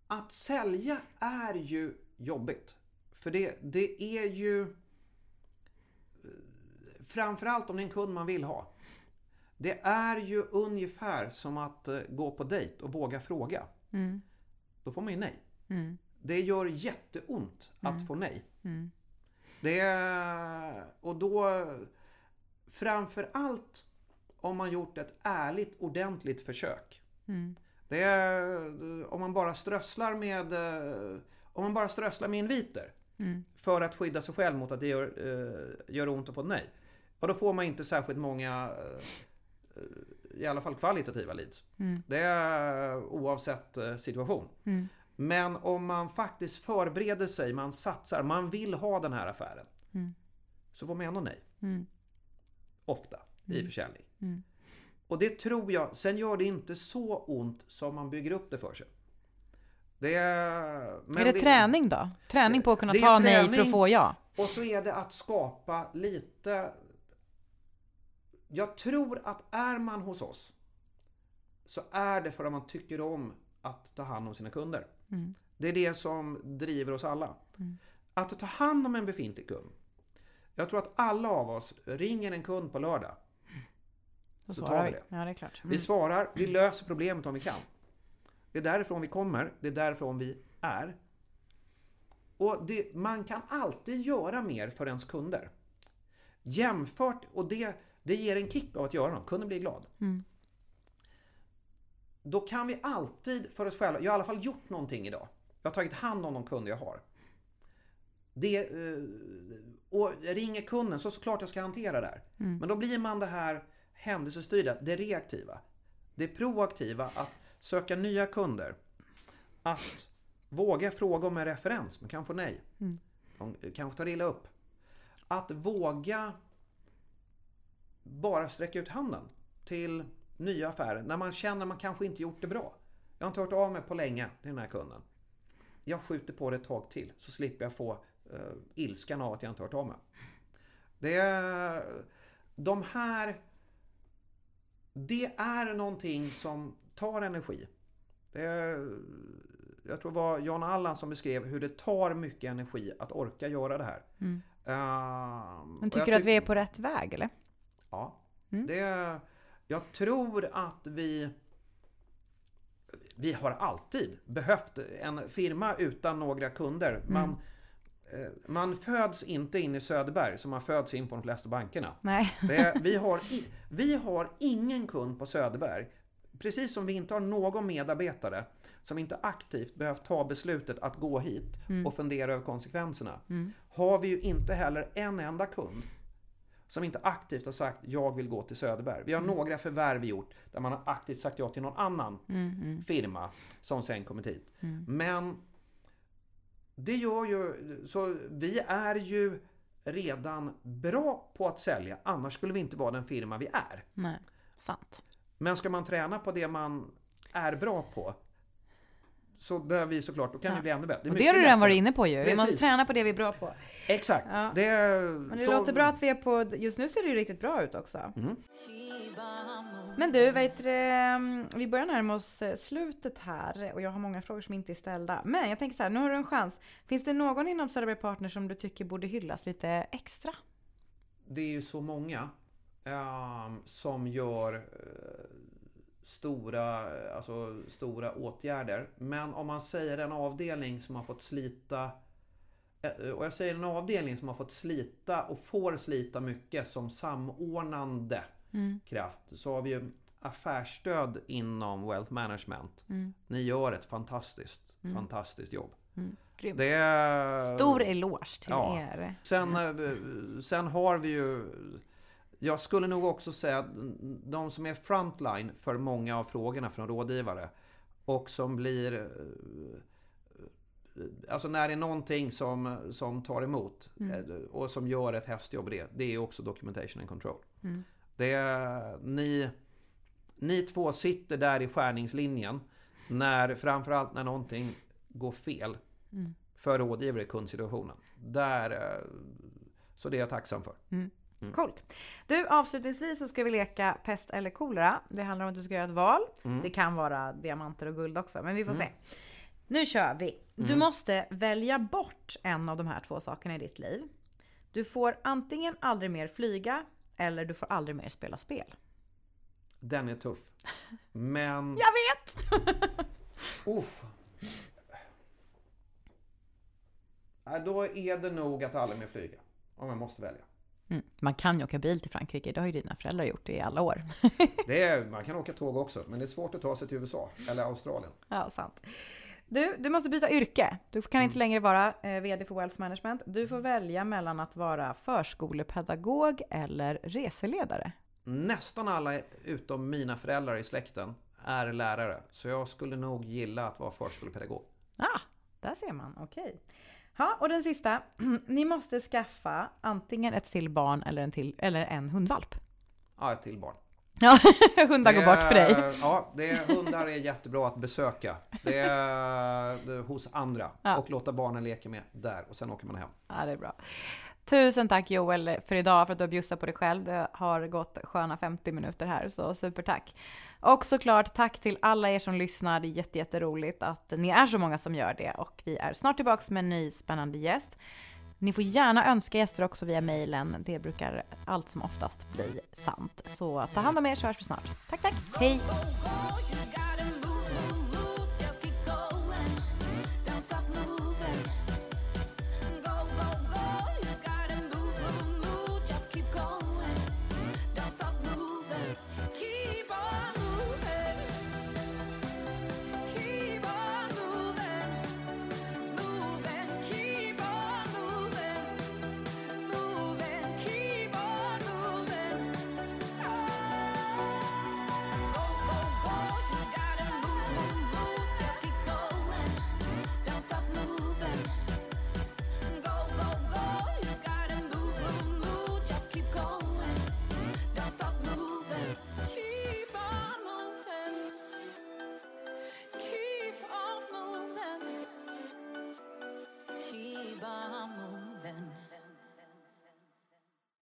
att sälja är ju jobbigt. För det, det är ju, eh, framförallt om det är en kund man vill ha. Det är ju ungefär som att eh, gå på dejt och våga fråga.
Mm.
Då får man ju nej.
Mm.
Det gör jätteont att få nej.
Mm.
Det är, och då framför allt om man gjort ett ärligt ordentligt försök.
Mm.
Det är om man bara strösslar med om man bara strösslar med inviter
Mm.
för att skydda sig själv mot att det gör, eh, gör ont att få nej. Och då får man inte särskilt många eh, i alla fall kvalitativa leads.
Mm.
Det är oavsett eh, situation.
Mm.
Men om man faktiskt förbereder sig, man satsar, man vill ha den här affären.
Mm.
Så får man ändå nej.
Mm.
Ofta i försäljning.
Mm.
Och det tror jag, sen gör det inte så ont som man bygger upp det för sig. Det är... men
är det, träning då? Träning på att kunna
det
ta nej för
träning.
att få ja?
Och så är det att skapa lite... Jag tror att är man hos oss så är det för att man tycker om att ta hand om sina kunder. Det är det som driver oss alla. Att ta hand om en befintlig kund. Jag tror att alla av oss ringer en kund på lördag.
Då
Så tar vi det.
Ja, det är klart.
Vi svarar, vi löser problemet om vi kan. Det är därifrån vi kommer, det är därifrån vi är. Och det, man kan alltid göra mer för ens kunder. Jämfört, och det, det ger en kick av att göra något, kunden blir glad. Då kan vi alltid för oss själva, jag har i alla fall gjort någonting idag. Jag har tagit hand om de kunder jag har. Det, eh, och ringer kunden så såklart jag ska hantera det här. Men då blir man det här händelsestyrda, det reaktiva. Det proaktiva, att söka nya kunder. Att våga fråga om en referens, men kan få nej. De kanske tar illa upp. Att våga bara sträcka ut handen till nya affärer när man känner att man kanske inte gjort det bra. Jag har inte hört av mig på länge till den här kunden. Jag skjuter på det ett tag till så slipper jag få uh, ilskan av att jag inte hört av mig. Det är, de här... Det är någonting som tar energi. Det är, jag tror det var Jan Allan som beskrev hur det tar mycket energi att orka göra det här.
Mm.
Ehm,
Men tycker du att vi är på rätt väg eller?
Ja.
Mm.
Det, jag tror att vi... Vi har alltid behövt en firma utan några kunder.
Mm.
Man, eh, man föds inte in i Söderberg som man föds in på de flesta bankerna.
Nej.
Det, vi, har i, vi har ingen kund på Söderberg. Precis som vi inte har någon medarbetare som inte aktivt behövt ta beslutet att gå hit och fundera över konsekvenserna. Har vi ju inte heller en enda kund som inte aktivt har sagt jag vill gå till Söderberg. Vi har några förvärv gjort där man har aktivt sagt ja till någon annan firma som sen kommit hit. Men det gör ju, så vi är ju redan bra på att sälja, annars skulle vi inte vara den firma vi är.
Nej. Sant.
Men ska man träna på det man är bra på så behöver vi såklart, då kan
Ja.
vi bli ännu bättre. är
Och det har du redan varit inne på ju. Vi måste
Precis.
träna på det vi är bra på.
Exakt.
Ja.
Det,
Men det
så-
låter bra att vi är på... Just nu ser det ju riktigt bra ut också.
Mm.
Men du, vet mm, vi börjar närma oss eh, slutet här och jag har många frågor som inte är ställda. Men jag tänker så här, nu har du en chans. Finns det någon inom Söderberg Partners som du tycker borde hyllas lite extra?
det är ju så många ehm, som gör eh, stora, alltså, stora åtgärder. Men om man säger en avdelning som har fått slita och jag säger en avdelning som har fått slita och får slita mycket som samordnande kraft. Så har vi ju affärsstöd inom Wealth Management. Ni gör ett fantastiskt, fantastiskt jobb.
Grymt.
Det är...
Stor eloge till
Ja.
er.
Sen, eh, sen har vi ju... Jag skulle nog också säga att de som är frontline för många av frågorna från rådgivare och som blir... Alltså när det är någonting som, som tar emot eh, och som gör ett hästjobb det, det är också documentation and control. Det är, ni, ni två sitter där i skärningslinjen när, framförallt när någonting går fel för rådgivare i kundsituationen. Där, eh, så det är jag tacksam för.
Coolt. Du, avslutningsvis så ska vi leka pest eller kolera. Det handlar om att du ska göra ett val. Det kan vara diamanter och guld också, men vi får se. Nu kör vi. Du måste välja bort en av de här två sakerna i ditt liv. Du får antingen aldrig mer flyga eller du får aldrig mer spela spel.
Den är tuff. Men...
Jag vet!
Uff. Nej, Då är det nog att aldrig mer flyga. Om jag måste välja.
Mm. Man kan ju åka bil till Frankrike, det har ju dina föräldrar gjort i alla år.
Det är, man kan åka tåg också, men det är svårt att ta sig till USA eller Australien.
ja, sant. Du, du måste byta yrke. Du kan inte längre vara eh, VD för Wealth Management. Du får välja mellan att vara förskolepedagog eller reseledare.
Nästan alla utom mina föräldrar i släkten är lärare. Så jag skulle nog gilla att vara förskolepedagog.
Ah, där ser man. Okej. Ja, och den sista. Ni måste skaffa antingen ett till barn eller en, till, eller en hundvalp.
Ja, ett till barn.
Ja, hundar går bort för dig.
Ja, det är, hundar är jättebra att besöka. Det är, det är hos andra
Ja.
och låta barnen leka med där och sen åker man hem.
Ja, det är bra. Tusen tack Joel för idag för att du har bjussat på dig själv. Det har gått sköna 50 minuter här, så supertack. Och såklart tack till alla er som lyssnar. Det är jätte, jätteroligt att ni är så många som gör det och vi är snart tillbaks med en ny spännande gäst. Ni får gärna önska gäster också via mejlen. Det brukar allt som oftast bli sant. Så ta hand om er så hörs vi snart. Tack, tack. Hej!